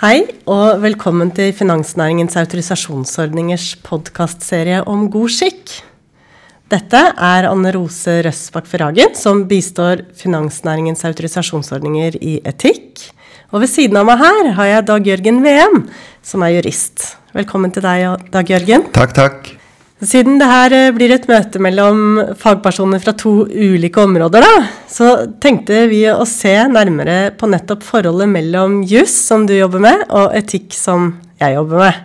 Hei, og velkommen til Finansnæringens autorisasjonsordningers podkastserie om god skikk. Dette er Anne Rose Røsbakk Ferragen, som bistår finansnæringens autorisasjonsordninger i etikk. Og ved siden av meg her har jeg Dag Jørgen VM, som er jurist. Velkommen til deg, Dag Jørgen. Takk, takk. Siden det her eh, blir et møte mellom fagpersoner fra to ulike områder, da, så tenkte vi å se nærmere på nettopp forholdet mellom juss, som du jobber med, og etikk, som jeg jobber med.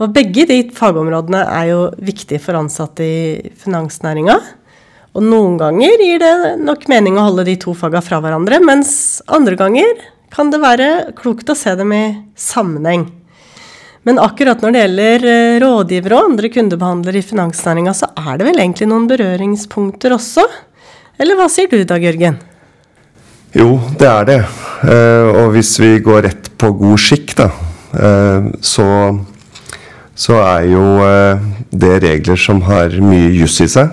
Og begge de fagområdene er jo viktige for ansatte i finansnæringa. Og noen ganger gir det nok mening å holde de to faga fra hverandre, mens andre ganger kan det være klokt å se dem i sammenheng. Men akkurat når det gjelder eh, rådgivere og andre kundebehandlere i finansnæringa, så er det vel egentlig noen berøringspunkter også? Eller hva sier du Dag Jørgen? Jo, det er det. Eh, og hvis vi går rett på god skikk, da, eh, så, så er jo det regler som har mye juss i seg,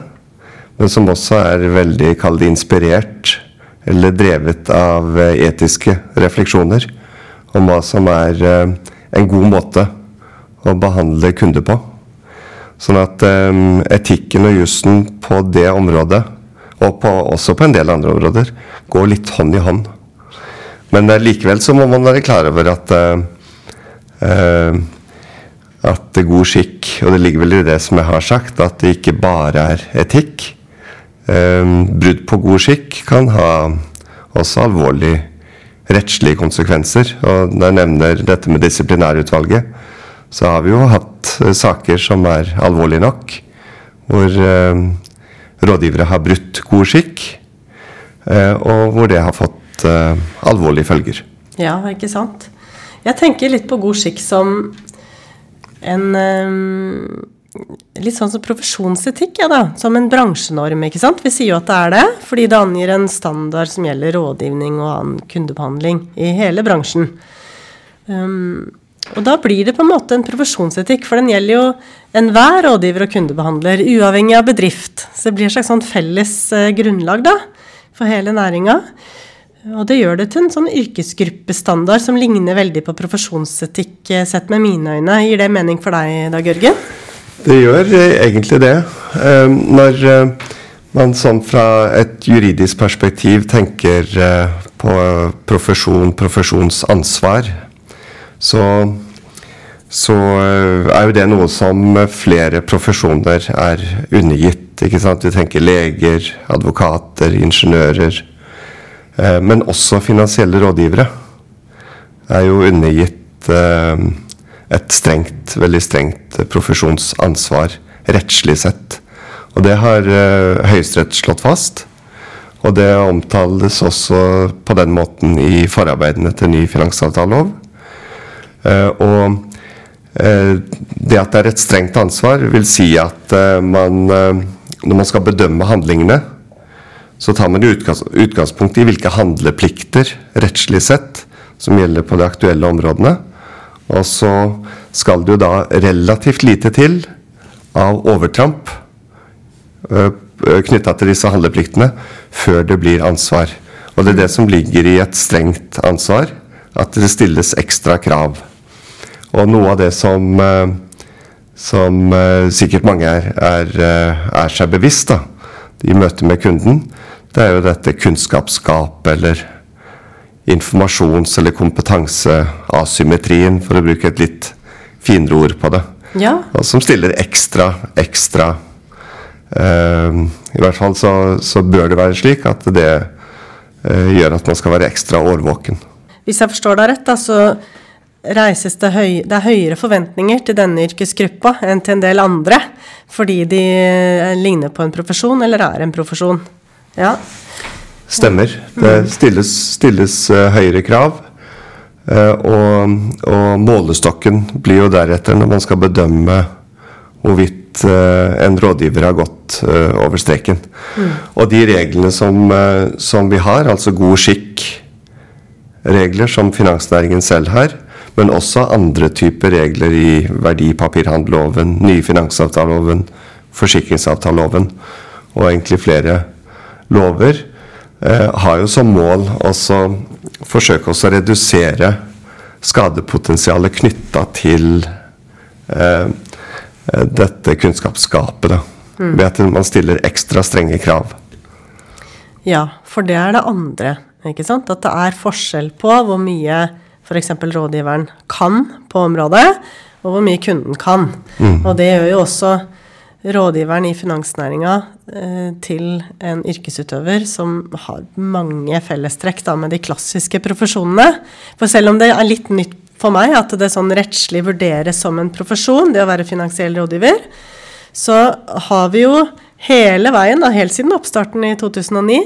men som også er veldig, kall inspirert, eller drevet av etiske refleksjoner om hva som er en god måte å behandle kunder på. Sånn at um, etikken og jussen på det området, og på, også på en del andre områder, går litt hånd i hånd. Men uh, likevel så må man være klar over at uh, uh, at god skikk, og det ligger vel i det som jeg har sagt, at det ikke bare er etikk. brudd på god skikk kan ha også alvorlige rettslige konsekvenser. Og når jeg nevner dette med disiplinærutvalget, så har vi jo hatt uh, saker som er alvorlige nok, hvor eh, rådgivere har brutt god skikk, eh, og hvor det har fått alvorlige følger. Ja, ikke sant. Jeg tenker litt på god skikk som en Litt sånn som profesjonsetikk, ja da. Som en bransjenorm, ikke sant. Vi sier jo at det er det, fordi det angir en standard som gjelder rådgivning og annen kundebehandling i hele bransjen. Um, og da blir det på en måte en profesjonsetikk, for den gjelder jo enhver rådgiver og kundebehandler, uavhengig av bedrift. Så det blir et slags sånn felles eh, grunnlag da, for hele næringa. Og det gjør det til en sånn yrkesgruppestandard som ligner veldig på profesjonsetikk eh, sett med mine øyne. Gir det mening for deg, Dag Jørgen? Det gjør egentlig det. Eh, når eh, man sånn fra et juridisk perspektiv tenker eh, på profesjon, profesjonsansvar, så, så er jo det noe som flere profesjoner er undergitt. ikke sant? Vi tenker leger, advokater, ingeniører. Men også finansielle rådgivere er jo undergitt et strengt, veldig strengt profesjonsansvar rettslig sett. Og det har Høyesterett slått fast. Og det omtales også på den måten i forarbeidene til ny finansavtalelov. Eh, og eh, det at det er et strengt ansvar, vil si at eh, man, når man skal bedømme handlingene, så tar man utgangspunkt i hvilke handleplikter rettslig sett som gjelder på de aktuelle områdene. Og så skal det jo da relativt lite til av overtramp knytta til disse handlepliktene før det blir ansvar. Og det er det som ligger i et strengt ansvar, at det stilles ekstra krav. Og noe av det som, eh, som sikkert mange er, er, er, seg bevisst da, i møte med kunden, det er jo dette kunnskapsgapet eller informasjons- eller kompetanseasymmetrien, for å bruke et litt finere ord på det. Ja. Som stiller ekstra, ekstra eh, I hvert fall så, så, bør det være slik at det eh, gjør at man skal være ekstra årvåken. Hvis jeg forstår deg rett, da, så reises det, høy, det er høyere forventninger til denne yrkesgruppa enn til en del andre, fordi de eh, ligner på en profesjon eller er en profesjon. Ja. Stemmer. Det stilles, stilles uh, høyere krav. Uh, og, og, målestokken blir jo deretter når man skal bedømme hvorvidt uh, en rådgiver har gått over streken. Mm. Og de reglene som, som vi har, altså god skikk, regler som finansnæringen selv har, men også andre typer regler i verdipapirhandelloven, nye finansavtaleloven, forsikringsavtaleloven og egentlig flere lover, eh, har jo som mål å forsøke å redusere skadepotensialet knytta til eh, dette kunnskapsgapet. da. Ved at man stiller ekstra strenge krav. Ja, for det er det andre. ikke sant? At det er forskjell på hvor mye f.eks. rådgiveren kan på området, og hvor mye kunden kan. Og det gjør jo også rådgiveren i finansnæringa eh, til en yrkesutøver som har mange fellestrekk da, med de klassiske profesjonene. For selv om det er litt nytt for meg at det sånn rettslig vurderes som en profesjon, det å være finansiell rådgiver, så har vi jo hele veien, da, helt siden oppstarten i 2009,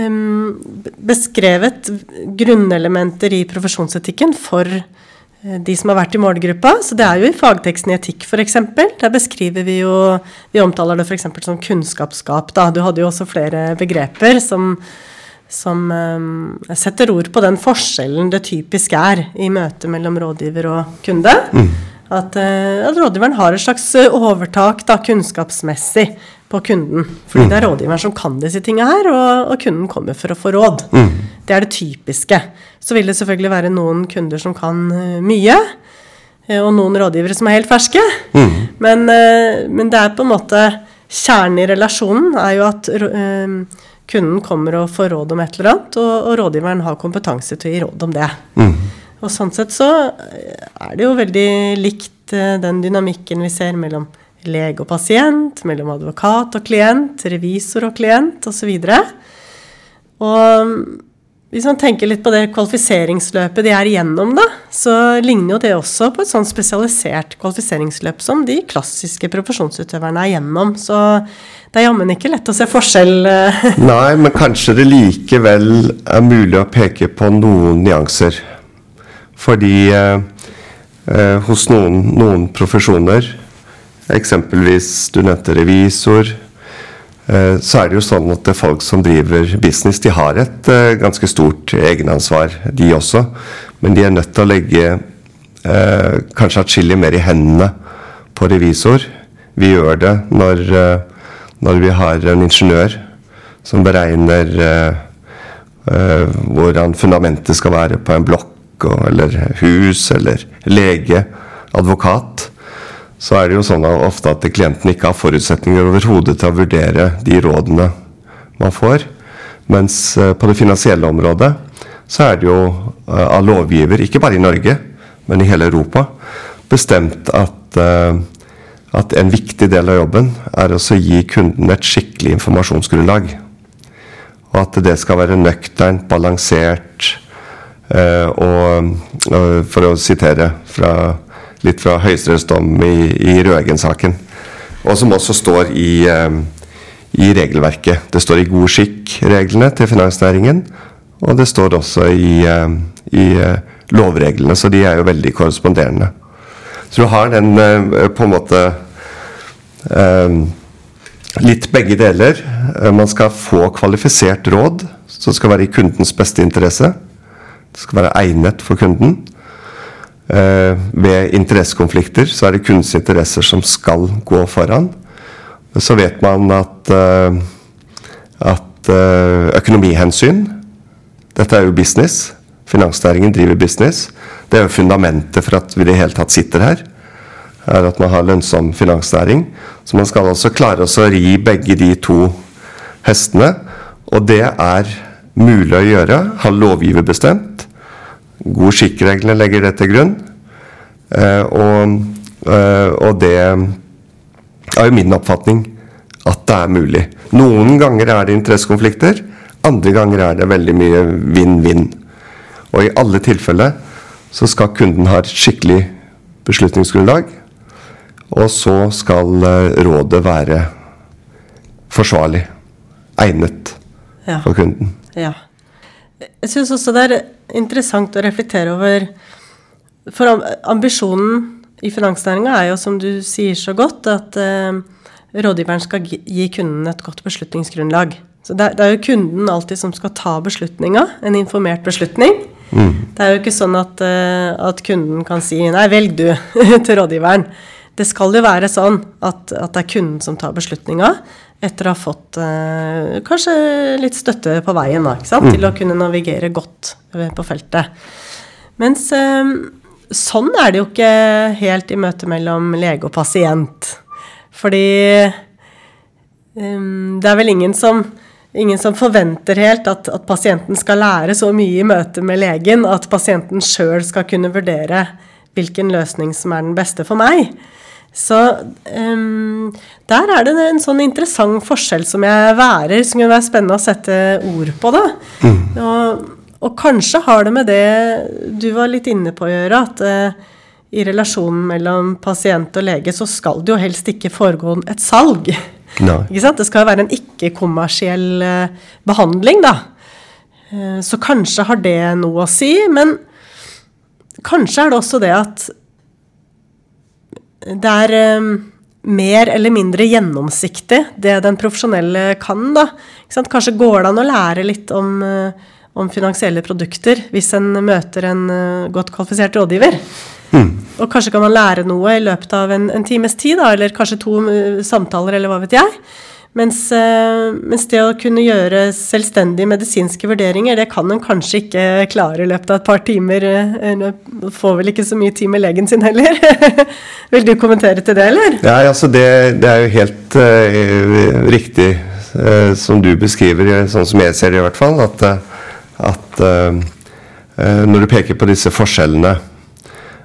um, beskrevet grunnelementer i profesjonsetikken for de som har vært i målgruppa. Så det er jo i fagteksten i etikk f.eks. Der beskriver vi jo Vi omtaler det f.eks. som kunnskapsskap. Da. Du hadde jo også flere begreper som, som um, setter ord på den forskjellen det typisk er i møtet mellom rådgiver og kunde. At, uh, at rådgiveren har et slags eh, overtak da, kunnskapsmessig på kunden. Fordi det er rådgiveren som kan disse tinga her, og, og, kunden kommer for å få råd. Det er det typiske. Så vil det selvfølgelig være noen kunder som kan uh, mye. Og noen rådgivere som er helt ferske. Mm. Men, uh, men, det er på en måte Kjernen i relasjonen er jo at kunden kommer og får råd om et eller annet, og, og rådgiveren har kompetanse til å gi råd om det. Mm. Og sånn sett så er det jo veldig likt den dynamikken vi ser mellom lege og pasient, mellom advokat og klient, revisor og klient osv. Og, og hvis man tenker litt på det kvalifiseringsløpet de er igjennom, da, så ligner jo det også på et sånn spesialisert kvalifiseringsløp som de klassiske profesjonsutøverne er igjennom. Så det er jammen ikke lett å se forskjell. eh. Nei, men kanskje det likevel er mulig å peke på noen nyanser. Fordi eh, eh, hos noen, noen profesjoner, eksempelvis du nevnte revisor, eh, så er det jo sånn at folk som driver business, de har et eh, ganske stort egenansvar, de også. Men de er nødt til å legge eh, kanskje atskillig mer i hendene på revisor. Vi gjør det når, eh, når vi har en ingeniør som beregner hvordan fundamentet skal være på en blokk, eller hus, eller lege, advokat. Så er det jo sånn at ofte at klienten ikke har forutsetninger overhodet til å vurdere de rådene man får. Mens eh, på det finansielle området så er det jo eh, av lovgiver, ikke bare i Norge, men i hele Europa, bestemt at, eh, at en viktig del av jobben er å gi kunden et skikkelig informasjonsgrunnlag. Og at det skal være nøkternt, balansert og For å sitere fra, litt fra Høyesteretts dom i, i Røeggen-saken, og som også står i, eh, i regelverket. Det står i god skikk-reglene til finansnæringen, og det står også i, eh, i eh, lovreglene, så de er jo veldig korresponderende. Så du har den på en måte litt begge deler. Man skal få kvalifisert råd som skal være i kundens beste interesse. Det skal være egnet for kunden. Eh, Ved interessekonflikter så er det kunstige interesser som skal gå foran. Så vet man at, eh, at eh, økonomihensyn Dette er jo business. Finansnæringen driver business. Det er jo fundamentet for at vi i det hele tatt sitter her. er at man har lønnsom finansnæring. Så man skal også klare å ri begge de to hestene. Og det er mulig å gjøre. Har lovgiver bestemt. God skikkreglene legger det til grunn. Eh, og, eh, og det er jo min oppfatning at det er mulig. Noen ganger er det interessekonflikter. Andre ganger er det veldig mye vinn-vinn. Og i alle tilfeller så skal kunden ha et skikkelig beslutningsgrunnlag. Og så skal eh, rådet være forsvarlig. Egnet Ja. for kunden. Ja. Jeg syns også det er interessant å reflektere over For ambisjonen i finansnæringa er jo, som du sier så godt, at eh, rådgiveren skal gi kunden et godt beslutningsgrunnlag. Så det er, jo kunden alltid som skal ta beslutninga, en informert beslutning. Det er jo ikke sånn at, eh, at kunden kan si 'nei, velg du' til rådgiveren. Det skal jo være sånn at, at det er kunden som tar beslutninga, etter å ha fått eh, kanskje litt støtte på veien da, ikke sant? til å kunne navigere godt på feltet. Mens eh, sånn er det jo ikke helt i møtet mellom lege og pasient. Fordi um, det er vel ingen som, ingen som forventer helt at, at, pasienten skal lære så mye i møte med legen at pasienten sjøl skal kunne vurdere hvilken løsning som er den beste for meg. Så um, der er det en sånn interessant forskjell som jeg værer, som kunne være spennende å sette ord på. da. Mm. Og, og, kanskje har det med det du var litt inne på å gjøre, at uh, i relasjonen mellom pasient og lege så skal det jo helst ikke foregå et salg. Ikke sant? Det skal være en ikke-kommersiell uh, behandling, da. Uh, så kanskje har det noe å si, men kanskje er det også det at det er um, mer eller mindre gjennomsiktig, det den profesjonelle kan. da. Kanskje går det an å lære litt om, uh, om finansielle produkter hvis en møter en uh, godt kvalifisert rådgiver. Mm. Og kanskje kan man lære noe i løpet av en, en times tid, da, eller kanskje to uh, samtaler, eller hva vet jeg. Mens, uh, mens, det å kunne gjøre selvstendige medisinske vurderinger, det kan en kanskje ikke klare i løpet av et par timer. En uh, får vel ikke så mye tid med legen sin heller. Vil du kommentere til det, eller? Ja, altså det, det er jo helt uh, riktig som du beskriver, sånn som jeg ser det i hvert fall, at, at når du peker på disse forskjellene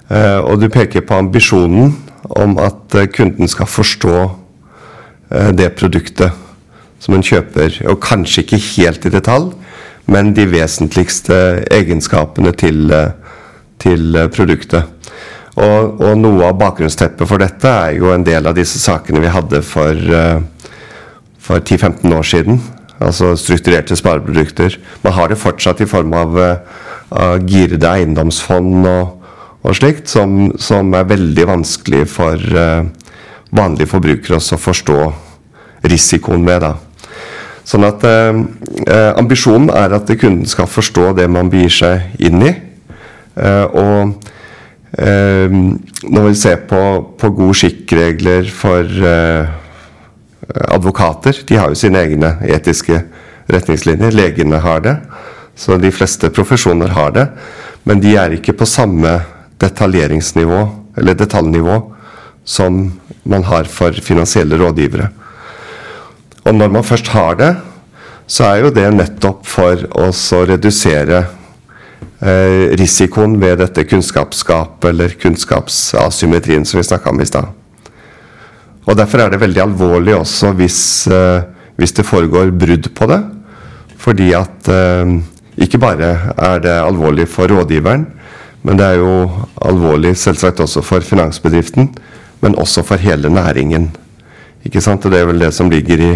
Eh, og du peker på ambisjonen om at eh, kunden skal forstå eh, det produktet som en kjøper, og kanskje ikke helt i detalj, men de vesentligste egenskapene til, til produktet. Og, og, noe av bakgrunnsteppet for dette er jo en del av disse sakene vi hadde for, for 10-15 år siden. Altså strukturerte spareprodukter. Man har det fortsatt i form av, av girede eiendomsfond og, og slikt, som, som er veldig vanskelig for vanlige forbrukere også forstå risikoen med. da. Sånn at eh, Ambisjonen er at kunden skal forstå det man begir seg inn i. Eh, og når vi ser på, på god skikkregler for advokater De har jo sine egne etiske retningslinjer. Legene har det. Så de fleste profesjoner har det. Men de er ikke på samme detaljeringsnivå, eller detaljnivå, som man har for finansielle rådgivere. Og når man først har det, så er jo det nettopp for å redusere eh, risikoen ved dette kunnskapsgapet, eller kunnskapsasymmetrien som vi snakka om i stad. Og Derfor er det veldig alvorlig også hvis, eh, hvis det foregår brudd på det. Fordi at eh, ikke bare er det alvorlig for rådgiveren, men det er jo alvorlig selvsagt også for finansbedriften, men også for hele næringen. Ikke sant? Og det er vel det som ligger i,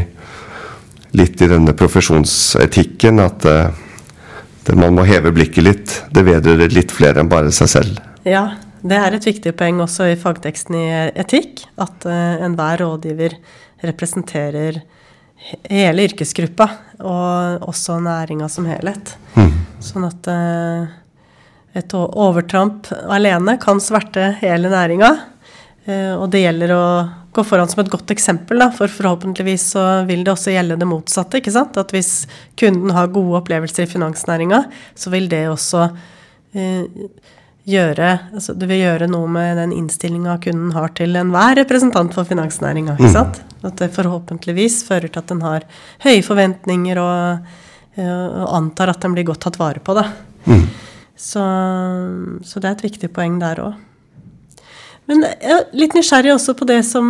litt i denne profesjonsetikken, at uh, man må heve blikket litt. Det vedrører litt flere enn bare seg selv. Ja, det er et viktig poeng også i fagteksten i etikk, at uh, enhver rådgiver representerer hele yrkesgruppa, og også næringa som helhet. Mm. Sånn at uh, et overtramp alene kan sverte hele næringa. Eh, og det gjelder å gå foran som et godt eksempel, da, for forhåpentligvis så vil det også gjelde det motsatte. ikke sant? At hvis kunden har gode opplevelser i finansnæringa, så vil det også eh, gjøre altså Det vil gjøre noe med den innstillinga kunden har til enhver representant for finansnæringa. ikke mm. sant? At det forhåpentligvis fører til at den har høye forventninger og, eh, og antar at den blir godt tatt vare på. da. Mm. Så, så, det er et viktig poeng der òg. Men jeg er litt nysgjerrig også på det som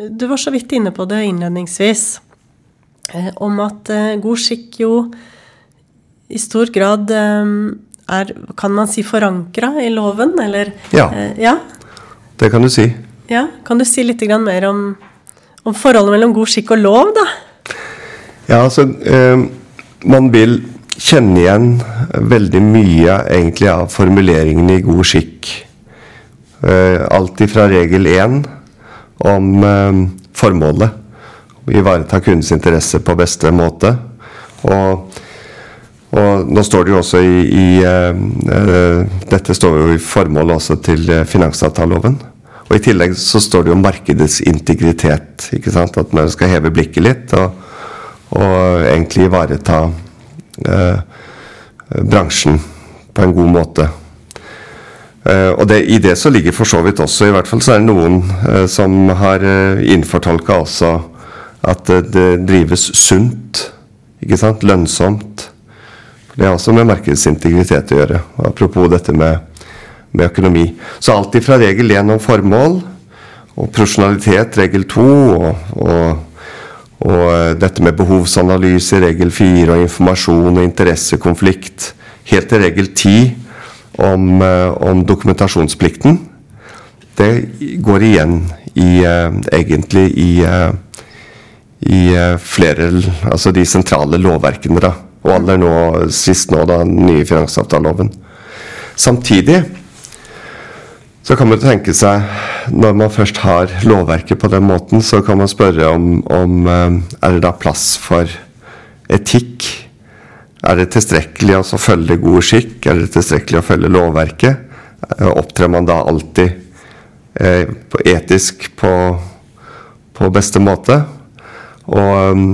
Du var så vidt inne på det innledningsvis. Eh, om at eh, god skikk jo i stor grad eh, er, kan man si, forankra i loven, eller Ja. ja? Det kan du si. Ja, Kan du si litt mer om, om forholdet mellom god skikk og lov, da? Ja, altså Man vil kjenne igjen veldig mye egentlig av formuleringene i god skikk. Uh, alt ifra regel 1 om uh, formålet. Ivareta kundens interesse på beste måte. Og, og nå står det jo også i, i uh, Dette står jo i formålet også til finansavtaleloven. Og I tillegg så står det jo markedets integritet. ikke sant? At man skal heve blikket litt og, og egentlig ivareta eh, bransjen på en god måte. Uh, og det, I det så ligger for så vidt også, i hvert fall så er det noen uh, som har uh, innfortolka også at det drives sunt. Ikke sant? Lønnsomt. Det har også med markedsintegritet å gjøre. Apropos dette med, med økonomi. Så alt fra regel 1 om formål og profesjonalitet, regel 2, og, og, og dette med behovsanalyse, regel 4, og informasjon og interessekonflikt, helt til regel 10 om, eh, om dokumentasjonsplikten, det går igjen i, uh, egentlig i, uh, i flere Altså de sentrale lovverkene, da. Og aller nå, sist nå, da, den nye finansavtaleloven. Samtidig så kan man tenke seg, når man først har lovverket på den måten, så kan man spørre om, om er det da plass for etikk er det tilstrekkelig å følge god skikk? Er det tilstrekkelig å følge lovverket? Eh, opptrer man da alltid eh, etisk på, på, beste måte? Og um,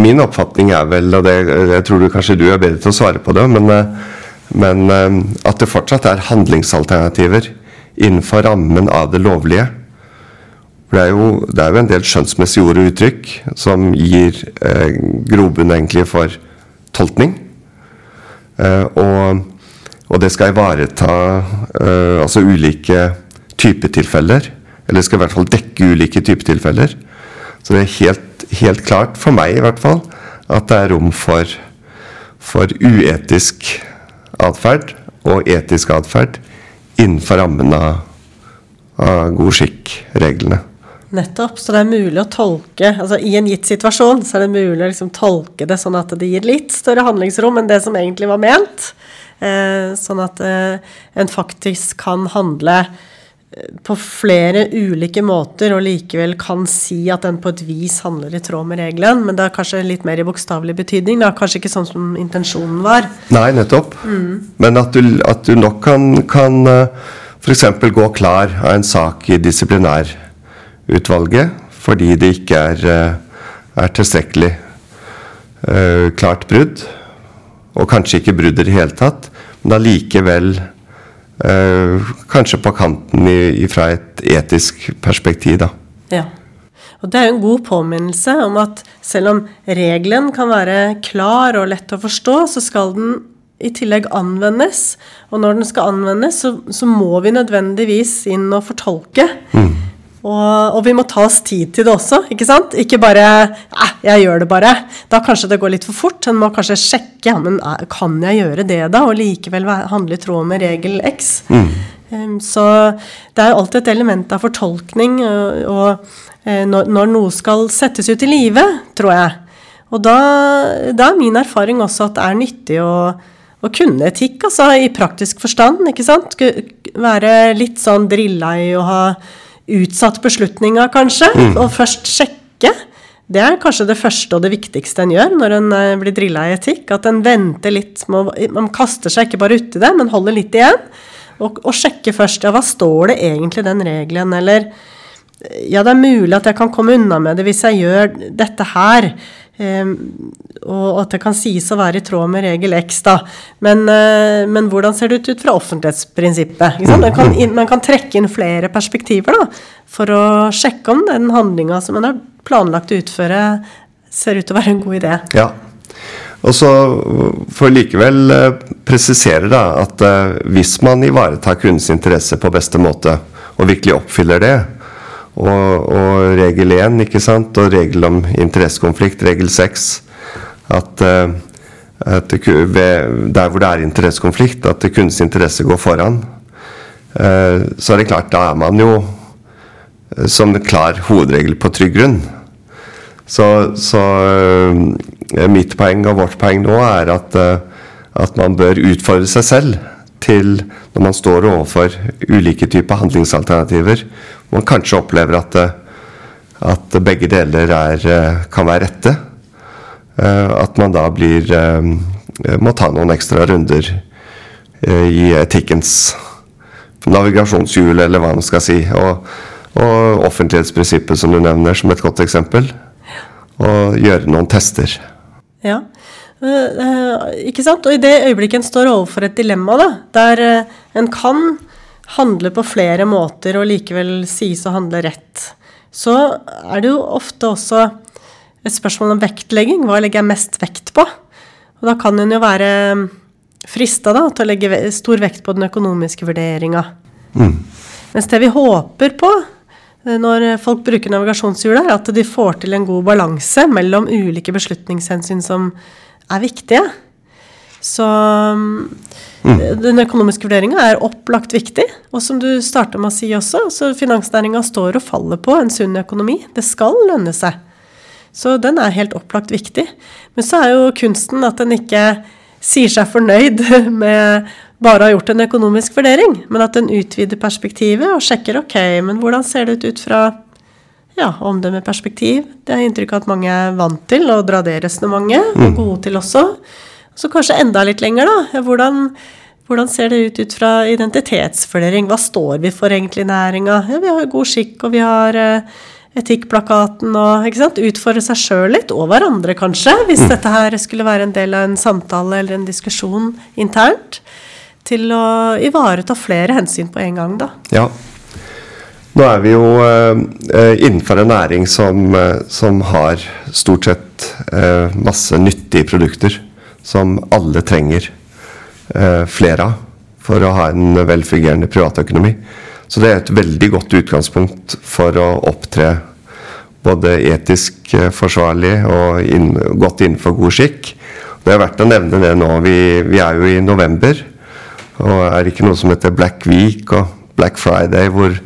min oppfatning er vel, og det, jeg tror du, kanskje du er bedre til å svare på det, men, uh, men um, at det fortsatt er handlingsalternativer innenfor rammen av det lovlige. Det er jo, det er jo en del skjønnsmessige ord og uttrykk som gir eh, grobunn egentlig for tolkning. Uh, og, og, det skal ivareta uh, altså ulike typetilfeller. Eller skal i hvert fall dekke ulike typetilfeller. Så det er helt, helt, klart, for meg i hvert fall, at det er rom for, for uetisk atferd og etisk atferd innenfor rammen av, av god skikk-reglene. Nettopp. Så det er mulig å tolke altså I en gitt situasjon så er det mulig å liksom tolke det sånn at det gir litt større handlingsrom enn det som egentlig var ment. Eh, sånn at eh, en faktisk kan handle eh, på flere ulike måter og likevel kan si at den på et vis handler i tråd med regelen. Men det er kanskje litt mer i bokstavelig betydning. Det er kanskje ikke sånn som intensjonen var. Nei, nettopp. Mm. Men at du, at du, nok kan, kan eh, f.eks. gå klar av en sak i disiplinær utvalget fordi det ikke er, eh, er tilstrekkelig uh, klart brudd. Og kanskje ikke brudd i det hele tatt, men allikevel uh, kanskje på kanten i, fra et etisk perspektiv, da. Ja. Og det er jo en god påminnelse om at selv om regelen kan være klar og lett å forstå, så skal den i tillegg anvendes. Og når den skal anvendes, så, så må vi nødvendigvis inn og fortolke. Mm. Og, og, vi må ta oss tid til det også, ikke sant? Ikke bare eh, 'jeg gjør det bare'. Da kanskje det går litt for fort. En må kanskje sjekke ja, men kan jeg gjøre det da, og likevel handle i tråd med regel X. Mm. Um, så det er alltid et element av fortolkning og, og når, når, noe skal settes ut i livet, tror jeg. Og da, da, er min erfaring også at det er nyttig å, å kunne etikk, altså i praktisk forstand. ikke sant? Være litt sånn drilla i å ha utsatt beslutninga, kanskje, mm. og først sjekke. Det er kanskje det første og det viktigste en gjør når en eh, blir drilla i etikk. At en venter litt, man kaster seg ikke bare uti det, men holder litt igjen. Og, og sjekker først ja, hva står det egentlig i den regelen, eller ja, det er mulig at jeg kan komme unna med det hvis jeg gjør dette her. Um, og at det kan sies å være i tråd med regel X, da. Men, uh, men hvordan ser det ut fra offentlighetsprinsippet? Man kan, man, kan, trekke inn flere perspektiver da, for å sjekke om den handlinga som en har planlagt å utføre, ser ut til å være en god idé. Ja. Og så får likevel uh, presisere da, at uh, hvis man ivaretar kundens interesse på beste måte, og virkelig oppfyller det, og, og regel 1, ikke sant, og regel om interessekonflikt, regel 6, at, uh, at ved, der hvor det er interessekonflikt, at kundens interesse går foran. Uh, så er det klart, da er man jo uh, som klar hovedregel på trygg grunn. Så, så mitt poeng og vårt poeng nå er at, at man bør utfordre seg selv til når man står overfor ulike typer handlingsalternativer man kanskje opplever at, eh, at begge deler er, eh, kan være rette. Eh, at man da blir må ta noen ekstra runder i etikkens navigasjonshjul, eller hva man skal si. Og, og offentlighetsprinsippet, som du nevner, som et godt eksempel. Og gjøre noen tester. Ja, ikke sant? Og i det øyeblikket en står overfor et dilemma, da, der uh, en kan handle på flere måter og likevel sies å handle rett, så er det jo ofte også et spørsmål om vektlegging. Hva legger jeg mest vekt på? Og da kan en jo være frista til å legge stor vekt på den økonomiske vurderinga. Mm. Mens det vi håper på eh, når folk bruker navigasjonshjulet, er at de får til en god balanse mellom ulike beslutningshensyn som er viktige. Så mm. den økonomiske vurderinga er opplagt viktig. Og som du starta med å si også, så finansnæringa står og faller på en sunn økonomi. Det skal lønne seg. Så den er helt opplagt viktig. Men så er jo kunsten at den ikke sier seg fornøyd med bare å ha gjort en økonomisk vurdering, men at den utvider perspektivet og sjekker ok, men hvordan ser det ut ut fra ja, om Det med perspektiv. Det er inntrykk av at mange er vant til å dra det resonnementet, og mm. gode til også. Så kanskje enda litt lenger, da. Hvordan, hvordan ser det ut ut fra identitetsvurdering? Hva står vi for egentlig i næringa? Ja, vi har god skikk, og vi har uh, etikkplakaten og ikke sant? utfordre seg sjøl litt, og hverandre kanskje, hvis mm. dette her skulle være en del av en samtale eller en diskusjon internt. Til å ivareta flere hensyn på en gang, da. Ja. Nå er vi jo eh, innenfor en næring som, uh, som har stort sett eh, masse nyttige produkter som alle trenger flere av for å ha en velfungerende privatøkonomi. Så det er et veldig godt utgangspunkt for å opptre både etisk eh, forsvarlig og inn, godt innenfor god skikk. Det er verdt å nevne det nå. Vi, vi, er jo i november, og er ikke noe som heter Black Week og Black Friday, hvor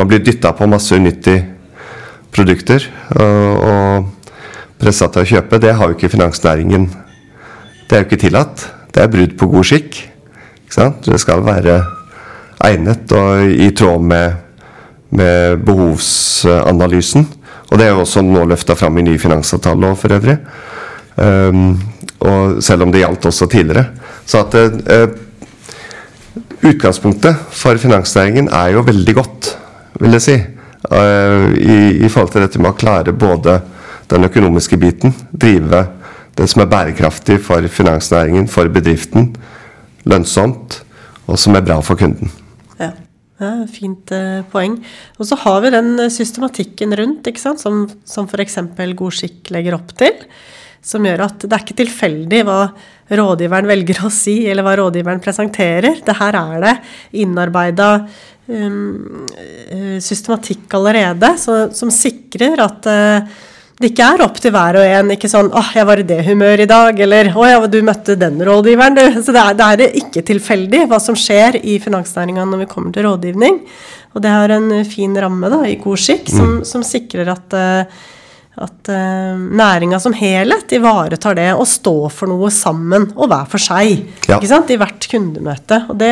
man blir dytta på masse unyttige produkter og, og pressa til å kjøpe. Det har jo ikke finansnæringen. Det er jo ikke tillatt. Det er brudd på god skikk. Det skal være egnet og i tråd med, med behovsanalysen. Og det er jo også nå løfta fram i ny finansavtale for øvrig. Um, og selv om det gjaldt også tidligere. Så at uh, utgangspunktet for finansnæringen er jo veldig godt, vil jeg si. Uh, i, i, forhold til dette med å klare både den økonomiske biten, drive det som er bærekraftig for finansnæringen, for bedriften, lønnsomt, og som er bra for kunden. Ja, Fint eh, poeng. Og så har vi den eh, systematikken rundt, ikke sant? som, som f.eks. God skikk legger opp til. Som gjør at det er ikke tilfeldig hva rådgiveren velger å si, eller hva rådgiveren presenterer. Det her er det innarbeida eh, systematikk allerede, så, som sikrer at uh, det ikke er opp til hver og en. Ikke sånn 'Å, jeg var i det humøret i dag', eller 'Å ja, du møtte den rådgiveren', du. Så det er, det er ikke tilfeldig hva som skjer i finansnæringa når vi kommer til rådgivning. Og det har en fin ramme da, i god skikk som, mm. som sikrer at at næringa som helhet ivaretar det og står for noe sammen og hver for seg. Ja. ikke sant, I hvert kundemøte. Og det,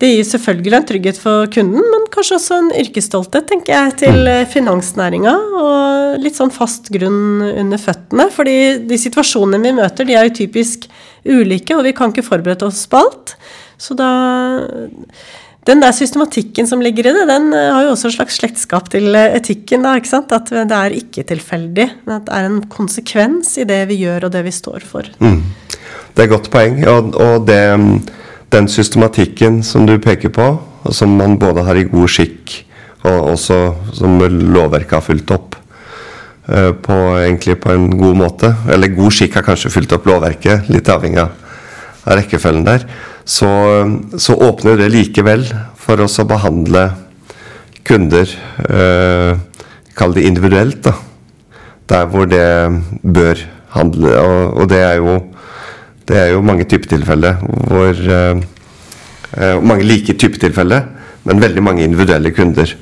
det gir selvfølgelig en trygghet for kunden, men kanskje også en yrkesstolthet, tenker jeg, til mm. eh, finansnæringa. Og litt sånn fast grunn under føttene. fordi de situasjonene vi møter, de er jo typisk ulike, og vi kan ikke forberede oss på alt. Så da Den der systematikken som ligger i det, den eh, har jo også et slags slektskap til eh, etikken. da, ikke sant? At det er ikke tilfeldig. Men at det er en konsekvens i det vi gjør, og det vi står for. Mm. Det er et godt poeng. og, og det den systematikken som du peker på, og som man både har i god skikk og også som lovverket har fulgt opp uh, på, egentlig på en god måte, eller god skikk har kanskje fulgt opp lovverket, litt avhengig av, rekkefølgen der, så, så, åpner det likevel for oss å behandle kunder uh, Kall det individuelt, da. Der hvor det bør handle. Og, og det er jo det er jo mange typetilfeller hvor uh, Mange like typetilfeller, men veldig mange individuelle kunder.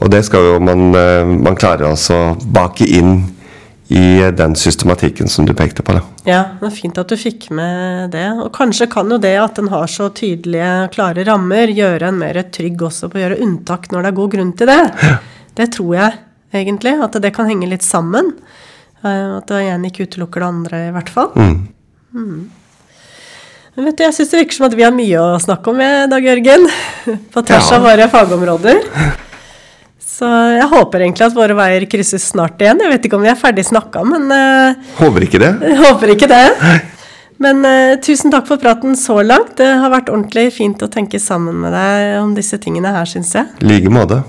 Og det skal jo man, uh, man klare å bake inn i den systematikken som du pekte på. Da. Ja, det er fint at du fikk med det. Og kanskje kan jo det at en har så tydelige, klare rammer, gjøre en mer trygg også på å gjøre unntak når det er god grunn til det. Ja. Det tror jeg egentlig. At det kan henge litt sammen. At det ene ikke utelukker det andre, i hvert fall. Mm. Mm. Men vet du, jeg syns det virker som at vi har mye å snakke om i dag, Jørgen. På tvers ja. av våre fagområder. Så jeg håper egentlig at våre veier krysses snart igjen. Jeg vet ikke om vi er ferdig snakka, men uh, Håper ikke det. Håper ikke det. Men uh, tusen takk for praten så langt. Det har vært ordentlig fint å tenke sammen med deg om disse tingene her, syns jeg. I like måte.